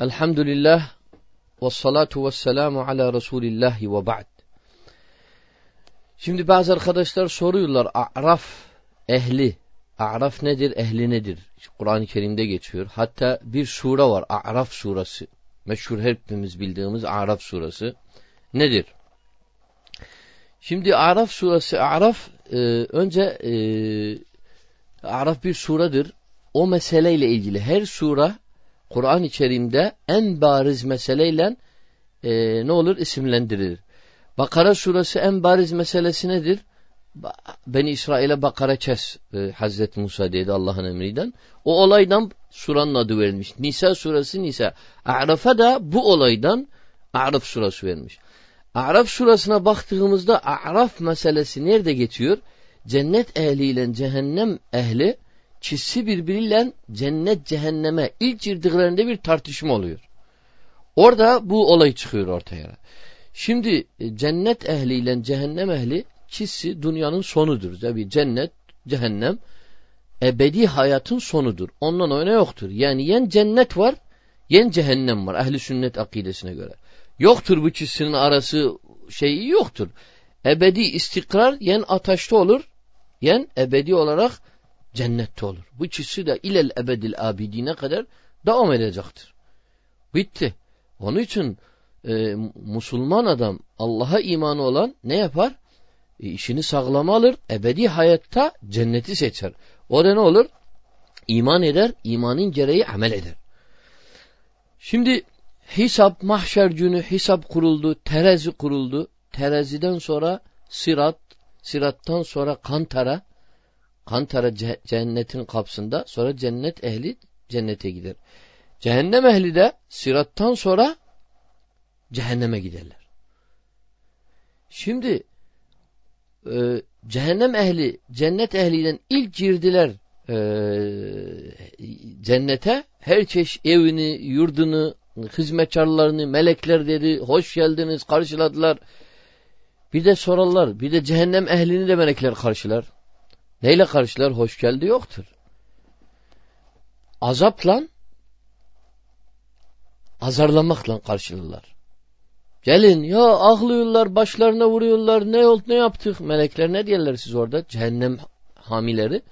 Elhamdülillah ve salatu ve selamu ala Resulillahi ve ba'd. Şimdi bazı arkadaşlar soruyorlar A'raf ehli. A'raf nedir? Ehli nedir? Kur'an-ı Kerim'de geçiyor. Hatta bir sure var. A'raf suresi. Meşhur hepimiz bildiğimiz A'raf suresi. Nedir? Şimdi A'raf suresi A'raf e, önce e, A'raf bir suredir. O meseleyle ilgili her sure Kur'an-ı Kerim'de en bariz meseleyle e, ne olur isimlendirilir. Bakara suresi en bariz meselesi nedir? Beni İsrail'e Bakara kes e, Hazreti Musa dedi Allah'ın emriyle. O olaydan suranın adı verilmiş. Nisa suresi Nisa. A'raf'a da bu olaydan A'raf suresi vermiş. A'raf surasına baktığımızda A'raf meselesi nerede geçiyor? Cennet ehliyle cehennem ehli çizsi birbiriyle cennet cehenneme ilk girdiklerinde bir tartışma oluyor. Orada bu olay çıkıyor ortaya. Şimdi e, cennet ehliyle cehennem ehli çizsi dünyanın sonudur. Tabi cennet, cehennem ebedi hayatın sonudur. Ondan oyna yoktur. Yani yen cennet var, yen cehennem var. Ehli sünnet akidesine göre. Yoktur bu çizsinin arası şeyi yoktur. Ebedi istikrar yen ateşte olur, yen ebedi olarak cennette olur. Bu ikisi de ilel ebedil abidine kadar devam edecektir. Bitti. Onun için e, Müslüman adam Allah'a imanı olan ne yapar? E, işini sağlama alır. Ebedi hayatta cenneti seçer. O da ne olur? İman eder. imanın gereği amel eder. Şimdi hesap, mahşer günü hesap kuruldu. Terazi kuruldu. Teraziden sonra sirat, sirattan sonra kantara, Kantara cennetin kapsında sonra cennet ehli cennete gider. Cehennem ehli de sirattan sonra cehenneme giderler. Şimdi e, cehennem ehli cennet ehliyle ilk girdiler e, cennete her çeşit evini, yurdunu, hizmetkarlarını, melekler dedi, hoş geldiniz, karşıladılar. Bir de sorarlar, bir de cehennem ehlini de melekler karşılar. Neyle karşılar? Hoş geldi yoktur. Azapla azarlamakla karşılarlar. Gelin ya ağlıyorlar, başlarına vuruyorlar, ne oldu ne yaptık? Melekler ne diyorlar siz orada? Cehennem hamileri.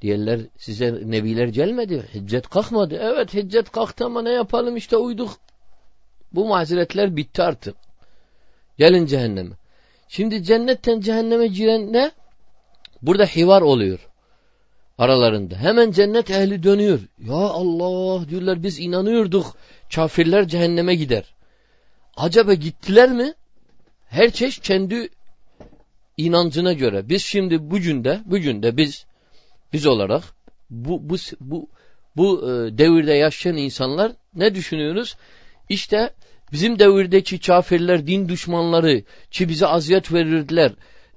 Diyorlar size nebiler gelmedi, hiccet kalkmadı. Evet hiccet kalktı ama ne yapalım işte uyduk. Bu mazeretler bitti artık. Gelin cehenneme. Şimdi cennetten cehenneme giren ne? Burada hivar oluyor aralarında. Hemen cennet ehli dönüyor. Ya Allah diyorlar biz inanıyorduk. Kafirler cehenneme gider. Acaba gittiler mi? Her çeşit kendi inancına göre. Biz şimdi bugün de bugün de biz biz olarak bu bu bu bu e, devirde yaşayan insanlar ne düşünüyoruz? İşte bizim devirdeki kafirler, din düşmanları ki bize aziyet verirdiler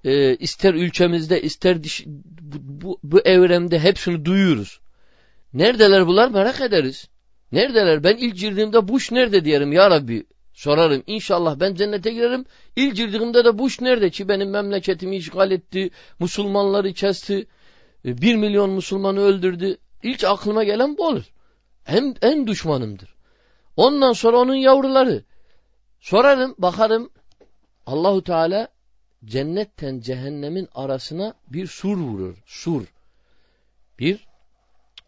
e, ister ülkemizde ister diş, bu, bu, bu evremde hepsini duyuyoruz. Neredeler bunlar merak ederiz. Neredeler? Ben ilk girdiğimde Bush nerede diyelim ya Rabbi. Sorarım. İnşallah ben cennete girerim. İlk girdiğimde de Bush nerede ki benim memleketimi işgal etti. Müslümanları kesti. E, bir milyon Müslümanı öldürdü. İlk aklıma gelen bu olur. En, en düşmanımdır. Ondan sonra onun yavruları. Sorarım, bakarım. Allahu Teala cennetten cehennemin arasına bir sur vurur. Sur. Bir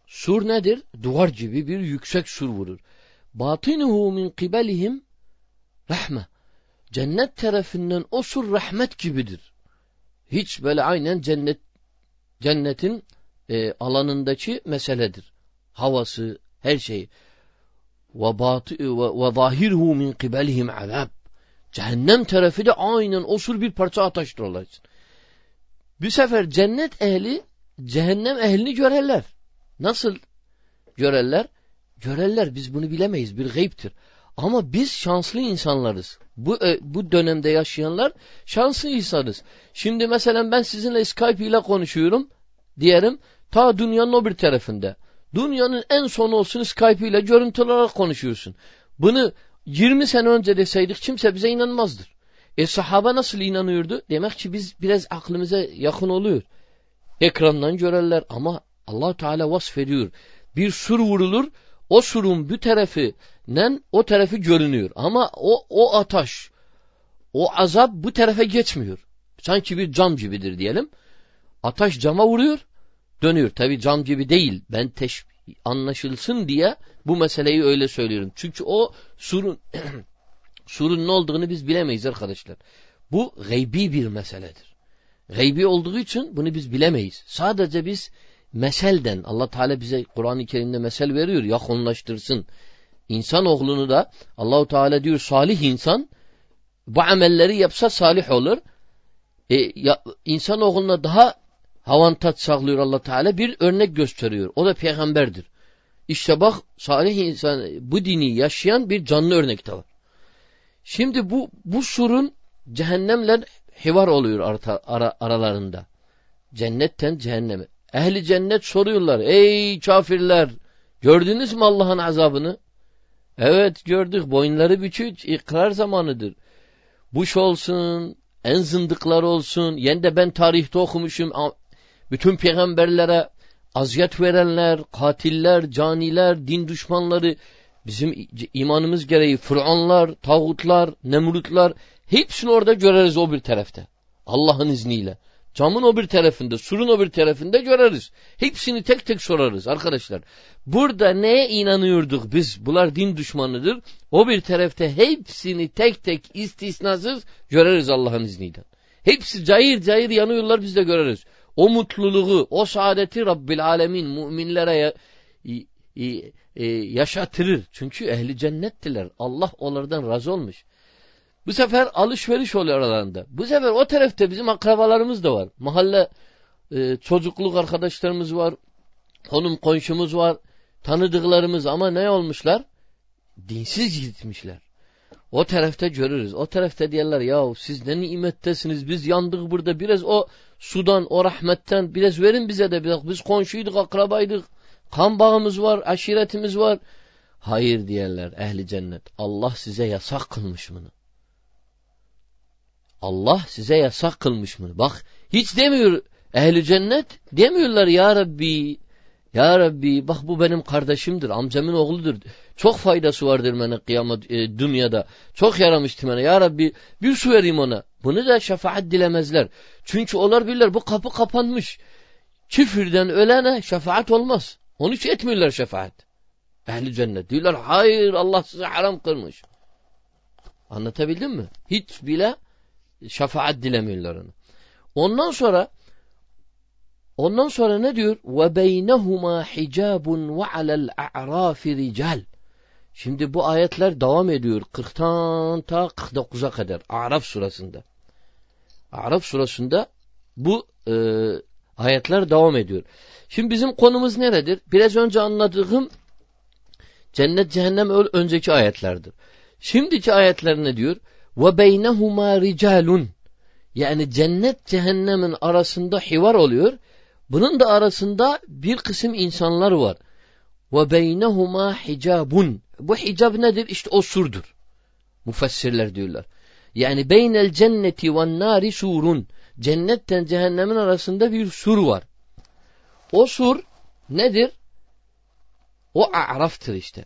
sur nedir? Duvar gibi bir yüksek sur vurur. Batinuhu min kibelihim rahme. Cennet tarafından o sur rahmet gibidir. Hiç böyle aynen cennet cennetin e, alanındaki meseledir. Havası, her şey. Ve, ve zahirhu min kibelihim azab. Cehennem tarafı da aynen osur bir parça Allah için. Bir sefer cennet ehli cehennem ehlini görerler. Nasıl görerler? Görerler biz bunu bilemeyiz bir gayiptir. Ama biz şanslı insanlarız. Bu e, bu dönemde yaşayanlar şanslı insanız. Şimdi mesela ben sizinle Skype ile konuşuyorum diyelim ta dünyanın o bir tarafında. Dünyanın en sonu olsun Skype ile görüntü olarak konuşuyorsun. Bunu 20 sene önce deseydik kimse bize inanmazdır. E sahaba nasıl inanıyordu? Demek ki biz biraz aklımıza yakın oluyor. Ekrandan görürler ama allah Teala vasf ediyor. Bir sur vurulur, o surun bir tarafından o tarafı görünüyor. Ama o, o ataş, o azap bu tarafa geçmiyor. Sanki bir cam gibidir diyelim. Ataş cama vuruyor, dönüyor. Tabi cam gibi değil. Ben teş anlaşılsın diye bu meseleyi öyle söylüyorum. Çünkü o surun surun ne olduğunu biz bilemeyiz arkadaşlar. Bu gaybi bir meseledir. Gaybi olduğu için bunu biz bilemeyiz. Sadece biz meselden Allah Teala bize Kur'an-ı Kerim'de mesel veriyor yakınlaştırsın. İnsan oğlunu da Allahu Teala diyor salih insan bu amelleri yapsa salih olur. E, ya, insan oğluna daha avantaj sağlıyor Allah Teala bir örnek gösteriyor. O da peygamberdir. İşte bak salih insan bu dini yaşayan bir canlı örnek de var. Şimdi bu bu surun cehennemle hivar oluyor arta, ara, aralarında. Cennetten cehenneme. Ehli cennet soruyorlar. Ey kafirler gördünüz mü Allah'ın azabını? Evet gördük. Boyunları bükük. ikrar zamanıdır. Buş olsun, en zındıklar olsun. Yen de ben tarihte okumuşum. Bütün peygamberlere aziyet verenler, katiller, caniler, din düşmanları, bizim imanımız gereği Fıranlar, tağutlar, nemrutlar hepsini orada göreriz o bir tarafta. Allah'ın izniyle. Camın o bir tarafında, surun o bir tarafında göreriz. Hepsini tek tek sorarız arkadaşlar. Burada neye inanıyorduk biz? Bunlar din düşmanıdır. O bir tarafta hepsini tek tek istisnasız göreriz Allah'ın izniyle. Hepsi cayır cayır yanıyorlar biz de göreriz. O mutluluğu, o saadeti Rabbil Alemin müminlere e, yaşatırır. Çünkü ehli cennettiler. Allah onlardan razı olmuş. Bu sefer alışveriş oluyor aralarında. Bu sefer o tarafta bizim akrabalarımız da var. Mahalle e, çocukluk arkadaşlarımız var. Konum komşumuz var. Tanıdıklarımız ama ne olmuşlar? Dinsiz gitmişler. O tarafta görürüz. O tarafta diyorlar ya siz ne nimettesiniz biz yandık burada biraz o sudan o rahmetten biraz verin bize de biraz biz komşuyduk akrabaydık kan bağımız var aşiretimiz var. Hayır diyorlar ehli cennet. Allah size yasak kılmış bunu. Allah size yasak kılmış bunu. Bak hiç demiyor ehli cennet demiyorlar ya Rabbi ya Rabbi bak bu benim kardeşimdir amcamın oğludur. Çok faydası vardır bana kıyamet e, dünyada. Çok yaramıştı bana ya Rabbi bir su vereyim ona. Bunu da şefaat dilemezler. Çünkü onlar bilirler bu kapı kapanmış. Küfürden ölene şefaat olmaz. Onun için etmiyorlar şefaat. Ehli cennet. Diyorlar hayır Allah size haram kılmış. Anlatabildim mi? Hiç bile şefaat dilemiyorlar onu. Ondan sonra ondan sonra ne diyor? Ve beynehuma hicabun ve alel a'rafi rical. Şimdi bu ayetler devam ediyor. 40'tan ta 49'a kadar. Araf surasında. Araf surasında bu e, ayetler devam ediyor. Şimdi bizim konumuz neredir? Biraz önce anladığım cennet cehennem önceki ayetlerdir. Şimdiki ayetler ne diyor? Ve beynehuma ricalun. Yani cennet cehennemin arasında hivar oluyor. Bunun da arasında bir kısım insanlar var. Ve beynehuma hicabun. Bu hicab nedir? İşte o surdur. Müfessirler diyorlar. Yani beynel cenneti ve nari surun. Cennetten cehennemin arasında bir sur var. O sur nedir? O a'raftır işte.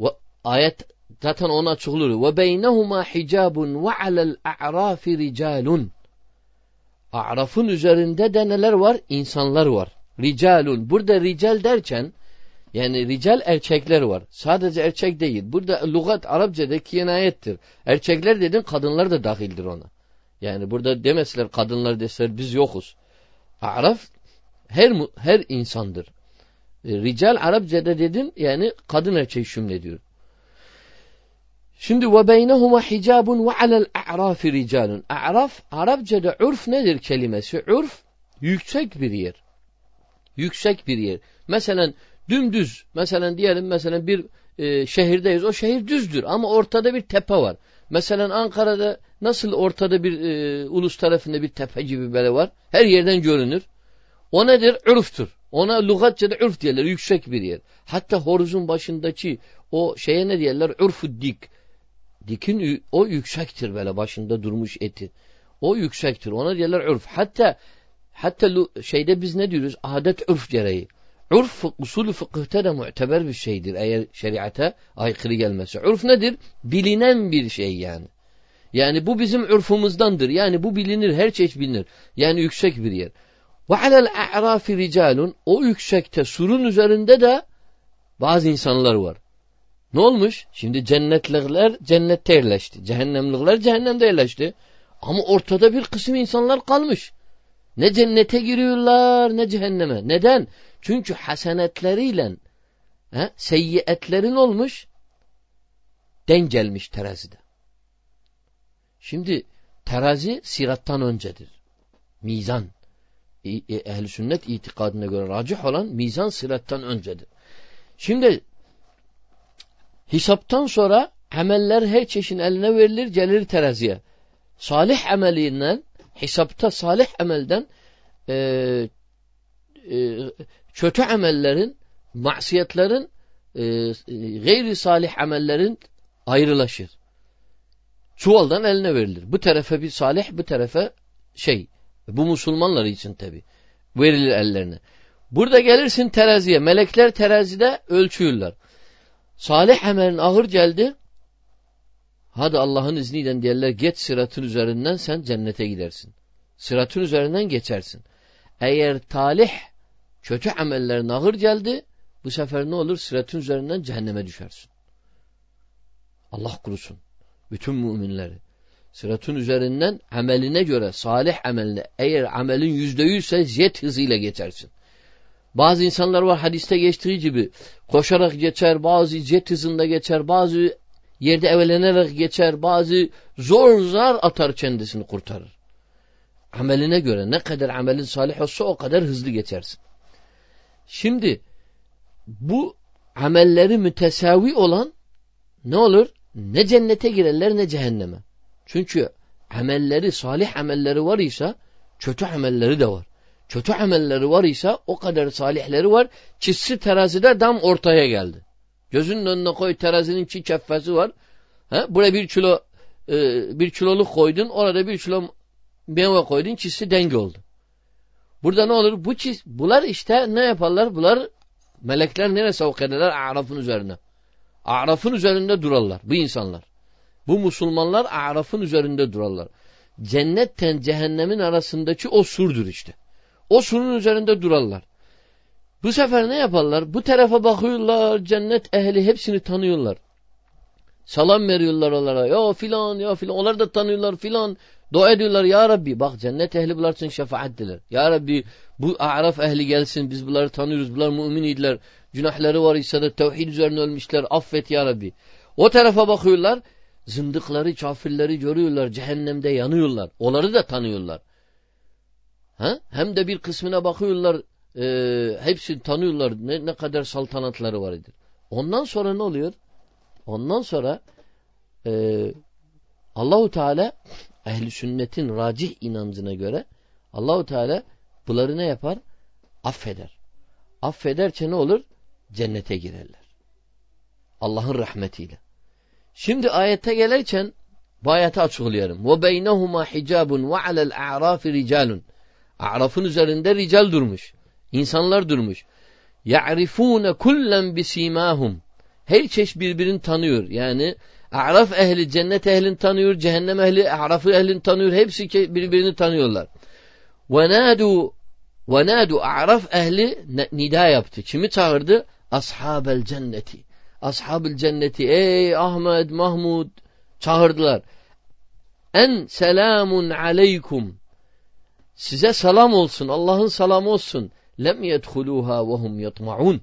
Ve ayet zaten ona açıklıyor. Ve beynehuma hicabun ve alel a'rafi ricalun. A'rafın üzerinde de neler var? İnsanlar var. Ricalun. Burada rical derken yani rical erkekler var. Sadece erkek değil. Burada lugat Arapçada kinayettir. Erkekler dedin kadınlar da dahildir ona. Yani burada demeseler kadınlar deseler biz yokuz. Araf her her insandır. E, rical Arapçada dedin yani kadın erkek şümlediyor. Şimdi ve beynehuma hicabun ve alel a'rafi ricalun. A'raf Arapçada urf nedir kelimesi? Urf yüksek bir yer. Yüksek bir yer. Mesela dümdüz. Mesela diyelim mesela bir e, şehirdeyiz. O şehir düzdür ama ortada bir tepe var. Mesela Ankara'da nasıl ortada bir e, ulus tarafında bir tepe gibi böyle var. Her yerden görünür. O nedir? Ürftür. Ona lügatçada ürf diyorlar. Yüksek bir yer. Hatta horuzun başındaki o şeye ne diyorlar? Ürfü dik. Dikin o yüksektir böyle başında durmuş eti. O yüksektir. Ona diyorlar ürf. Hatta hatta şeyde biz ne diyoruz? Adet ürf gereği. Urf usulü fıkıhta da muteber bir şeydir eğer şeriata aykırı gelmezse. Urf nedir? Bilinen bir şey yani. Yani bu bizim urfumuzdandır. Yani bu bilinir, her çeşit bilinir. Yani yüksek bir yer. Ve alel a'rafi ricalun o yüksekte surun üzerinde de bazı insanlar var. Ne olmuş? Şimdi cennetlikler cennette yerleşti. Cehennemlikler cehennemde yerleşti. Ama ortada bir kısım insanlar kalmış. Ne cennete giriyorlar ne cehenneme. Neden? Çünkü hasenetleriyle he, seyyiyetlerin olmuş denk gelmiş terazide. Şimdi terazi sirattan öncedir. Mizan. E, Ehl-i sünnet itikadına göre racih olan mizan sirattan öncedir. Şimdi hesaptan sonra ameller her çeşin eline verilir gelir teraziye. Salih amelinden hesapta salih amelden e, e, kötü amellerin masiyetlerin e, gayri salih amellerin ayrılaşır. Çuvaldan eline verilir. Bu tarafa bir salih, bu tarafa şey. Bu Müslümanlar için tabi. Verilir ellerine. Burada gelirsin teraziye. Melekler terazide ölçüyorlar. Salih amelin ağır geldi. Hadi Allah'ın izniyle diyorlar geç sıratın üzerinden sen cennete gidersin. Sıratın üzerinden geçersin. Eğer talih kötü amellerin ağır geldi bu sefer ne olur? Sıratın üzerinden cehenneme düşersin. Allah kurusun. Bütün müminleri. Sıratın üzerinden ameline göre salih ameline eğer amelin yüzde yüzse jet hızıyla geçersin. Bazı insanlar var hadiste geçtiği gibi koşarak geçer, bazı jet hızında geçer, bazı yerde evlenerek geçer, bazı zor zar atar kendisini kurtarır. Ameline göre ne kadar amelin salih olsa o kadar hızlı geçersin. Şimdi bu amelleri mütesavi olan ne olur? Ne cennete girerler ne cehenneme. Çünkü amelleri, salih amelleri var ise kötü amelleri de var. Kötü amelleri var ise o kadar salihleri var. Çizsi terazide dam ortaya geldi. Gözünün önüne koy terazinin çi keffesi var. Ha? Buraya bir kilo e, bir kiloluk koydun. Orada bir kilo meyve koydun. Çizsi denge oldu. Burada ne olur? Bu çiz, bunlar işte ne yaparlar? Bunlar melekler nereye sevk ederler? Arafın üzerine. Arafın üzerinde durarlar bu insanlar. Bu Müslümanlar Araf'ın üzerinde durarlar. Cennetten cehennemin arasındaki o surdur işte. O surun üzerinde durarlar. Bu sefer ne yaparlar? Bu tarafa bakıyorlar, cennet ehli hepsini tanıyorlar. Salam veriyorlar onlara. Ya filan, ya filan. Onlar da tanıyorlar filan. Dua ediyorlar. Ya Rabbi bak cennet ehli bunlar için şefaat diler. Ya Rabbi bu Araf ehli gelsin. Biz bunları tanıyoruz. Bunlar mümin idiler. Günahları var ise de tevhid üzerine ölmüşler. Affet ya Rabbi. O tarafa bakıyorlar. Zındıkları, kafirleri görüyorlar. Cehennemde yanıyorlar. Onları da tanıyorlar. Ha? Hem de bir kısmına bakıyorlar. E, hepsini tanıyorlar. Ne, ne kadar saltanatları vardır. Ondan sonra ne oluyor? Ondan sonra e, Allahu Teala ehli sünnetin racih inancına göre Allahu Teala bunları ne yapar? Affeder. Affederse ne olur? Cennete girerler. Allah'ın rahmetiyle. Şimdi ayete gelirken bu ayeti açıklıyorum. Ve beynehuma hicabun ve alel a'rafi. A'rafın üzerinde rical durmuş. İnsanlar durmuş. Ya'rifune kullen bisimahum. Her çeşit birbirini tanıyor. Yani A'raf ehli cennet ehlini tanıyor, cehennem ehli A'raf'ı ehlini tanıyor. Hepsi birbirini tanıyorlar. Ve nadu A'raf ehli nida yaptı. Kimi çağırdı? Ashabel cenneti. Ashabül cenneti ey Ahmet, Mahmud çağırdılar. En selamun aleykum. Size selam olsun. Allah'ın selamı olsun. Lem yedhuluha ve hum yatmaun.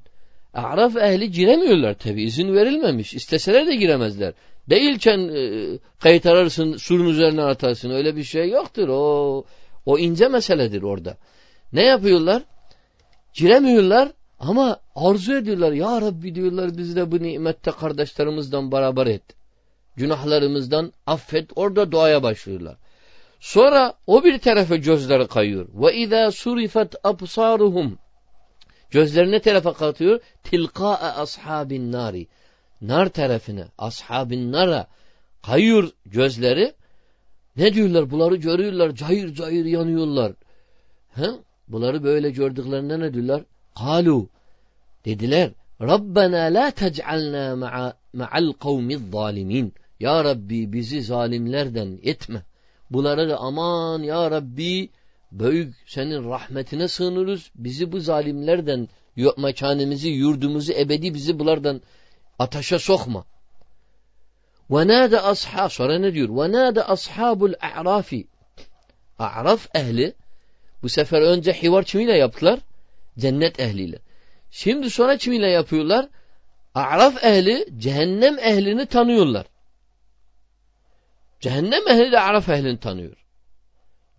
A'raf ehli giremiyorlar tabi. izin verilmemiş. İsteseler de giremezler. Değilken e, kayıt surun üzerine atarsın. Öyle bir şey yoktur. O o ince meseledir orada. Ne yapıyorlar? Giremiyorlar. Ama arzu ediyorlar. Ya Rabbi diyorlar biz de bu nimette kardeşlerimizden beraber et. Günahlarımızdan affet. Orada duaya başlıyorlar. Sonra o bir tarafa gözleri kayıyor. Ve izâ surifet absaruhum. Gözlerine tarafa katıyor. Tilkâe ashabin nari. Nar tarafına, ashabin nara kayıyor gözleri. Ne diyorlar? Bunları görüyorlar. Cayır cayır yanıyorlar. He? Bunları böyle gördüklerinde ne diyorlar? Kalu Dediler Rabbena la tec'alna ma'al kavmiz zalimin. Ya Rabbi bizi zalimlerden etme. Bunları da aman ya Rabbi büyük senin rahmetine sığınırız. Bizi bu zalimlerden mekanımızı, yurdumuzu ebedi bizi bunlardan ateşe sokma. Ve nâde ashab sonra ne diyor? Ve nâde ashabul a'rafi. A'raf ehli bu sefer önce hivar kimiyle yaptılar? Cennet ehliyle. Şimdi sonra kimiyle yapıyorlar? A'raf ehli cehennem ehlini tanıyorlar. Cehennem ehli de A'raf ehlini tanıyor.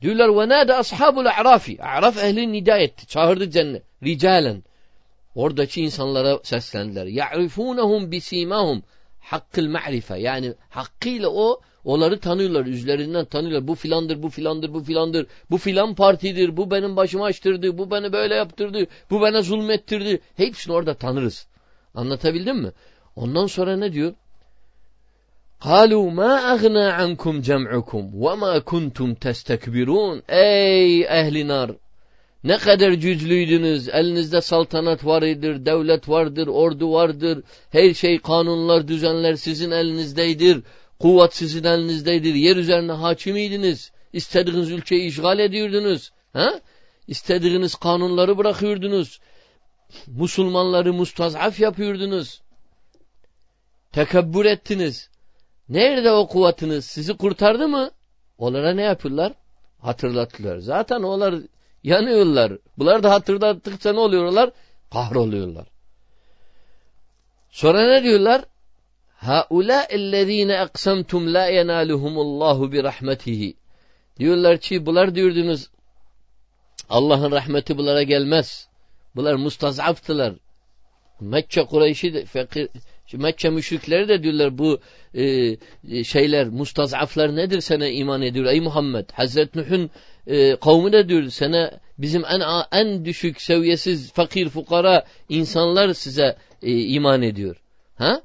Diyorlar ve nâde ashabul a'rafi. A'raf ehli nida etti. Çağırdı cennet. Ricalen. Oradaki insanlara seslendiler. Ya'rifunehum bisimahum hakkıl ma'rife. Yani hakkıyla o onları tanıyorlar. Üzlerinden tanıyorlar. Bu filandır, bu filandır, bu filandır. Bu filan partidir. Bu benim başımı açtırdı. Bu beni böyle yaptırdı. Bu bana zulmettirdi. Hepsini orada tanırız. Anlatabildim mi? Ondan sonra ne diyor? قالوا ما أغنى عنكم جمعكم وما كنتم تستكبرون Ey ehli nar ne kadar güçlüydünüz. Elinizde saltanat vardır, devlet vardır, ordu vardır. Her şey kanunlar, düzenler sizin elinizdeydir. Kuvvet sizin elinizdeydir. Yer üzerine hakimiydiniz. İstediğiniz ülkeyi işgal ediyordunuz. Ha? İstediğiniz kanunları bırakıyordunuz. Müslümanları mustazaf yapıyordunuz. Tekebbür ettiniz. Nerede o kuvvetiniz sizi kurtardı mı? Onlara ne yapıyorlar? Hatırlattılar. Zaten onlar yanıyorlar. Bunlar da hatırlattıkça ne oluyorlar? Kahroluyorlar. Sonra ne diyorlar? Haula ellezine aqsamtum la yenaluhumullahu bi rahmetihi. Diyorlar ki bunlar diyordunuz Allah'ın rahmeti bunlara gelmez. Bunlar mustazaftılar. Mekke Kureyş'i de, fakir, Mekke müşrikleri de diyorlar bu e, e, şeyler mustazaflar nedir sana iman ediyor ey Muhammed. Hazreti Nuh'un e, kavmi de diyor sana bizim en en düşük seviyesiz fakir fukara insanlar size e, iman ediyor. Ha?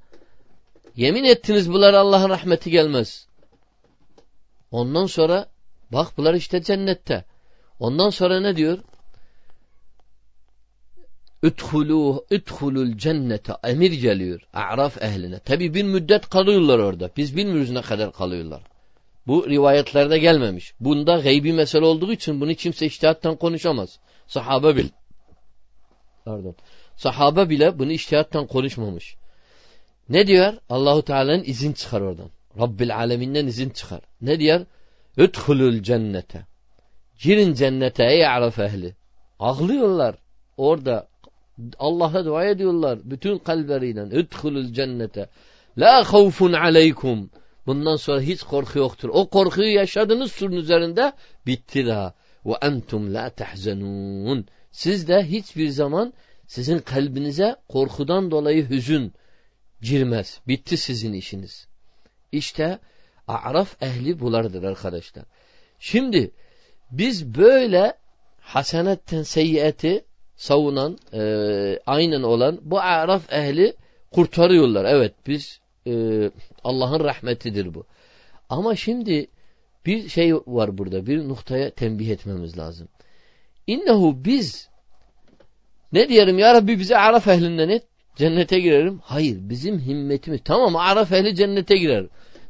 Yemin ettiniz bunlar Allah'ın rahmeti gelmez. Ondan sonra bak bunlar işte cennette. Ondan sonra ne diyor? Üdhulu, üdhulul cennete emir geliyor. A'raf ehline. Tabi bir müddet kalıyorlar orada. Biz bilmiyoruz ne kadar kalıyorlar. Bu rivayetlerde gelmemiş. Bunda gaybi mesele olduğu için bunu kimse iştihattan konuşamaz. Sahabe bil. Pardon. Sahabe bile bunu iştihattan konuşmamış. Ne diyor? Allahu Teala'nın izin çıkar oradan. Rabbil aleminden izin çıkar. Ne diyor? Üdhulul cennete. Girin cennete ey araf ehli. Ağlıyorlar. Orada Allah'a dua ediyorlar. Bütün kalpleriyle. Üdhulul cennete. La havfun aleykum. Bundan sonra hiç korku yoktur. O korkuyu yaşadınız surun üzerinde bitti daha. Ve entum la tahzenun. Siz de hiçbir zaman sizin kalbinize korkudan dolayı hüzün, girmez. Bitti sizin işiniz. İşte A'raf ehli bulardır arkadaşlar. Şimdi biz böyle hasenetten seyyiyeti savunan, e, aynen olan bu A'raf ehli kurtarıyorlar. Evet biz e, Allah'ın rahmetidir bu. Ama şimdi bir şey var burada. Bir noktaya tembih etmemiz lazım. İnnehu biz ne diyelim ya Rabbi bize Araf ehlinden et. Cennete girerim. Hayır bizim himmetimiz. Tamam Araf ehli cennete girer.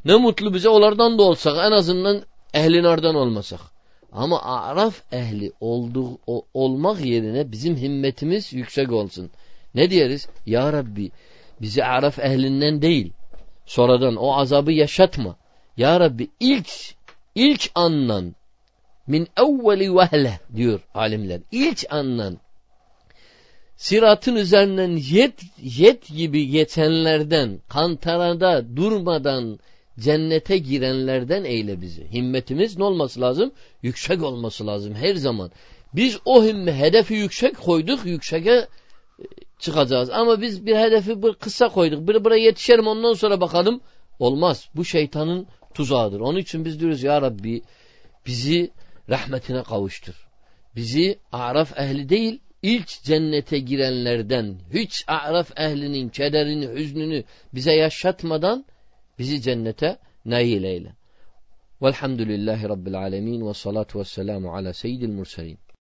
Ne mutlu bize onlardan da olsak en azından ehlin oradan olmasak. Ama Araf ehli olduğu, olmak yerine bizim himmetimiz yüksek olsun. Ne diyeriz? Ya Rabbi bizi Araf ehlinden değil. Sonradan o azabı yaşatma. Ya Rabbi ilk ilk andan min evveli vehle diyor alimler. İlk andan siratın üzerinden yet, yet gibi geçenlerden, kantarada durmadan cennete girenlerden eyle bizi. Himmetimiz ne olması lazım? Yüksek olması lazım her zaman. Biz o himme, hedefi yüksek koyduk, yükseğe e, çıkacağız. Ama biz bir hedefi bir kısa koyduk. Bir buraya yetişelim ondan sonra bakalım. Olmaz. Bu şeytanın tuzağıdır. Onun için biz diyoruz ya Rabbi bizi rahmetine kavuştur. Bizi Araf ehli değil, ilk cennete girenlerden hiç Araf ehlinin kederini, hüznünü bize yaşatmadan bizi cennete nail eyle. Velhamdülillahi Rabbil alemin ve salatu ve selamu ala seyyidil murselin.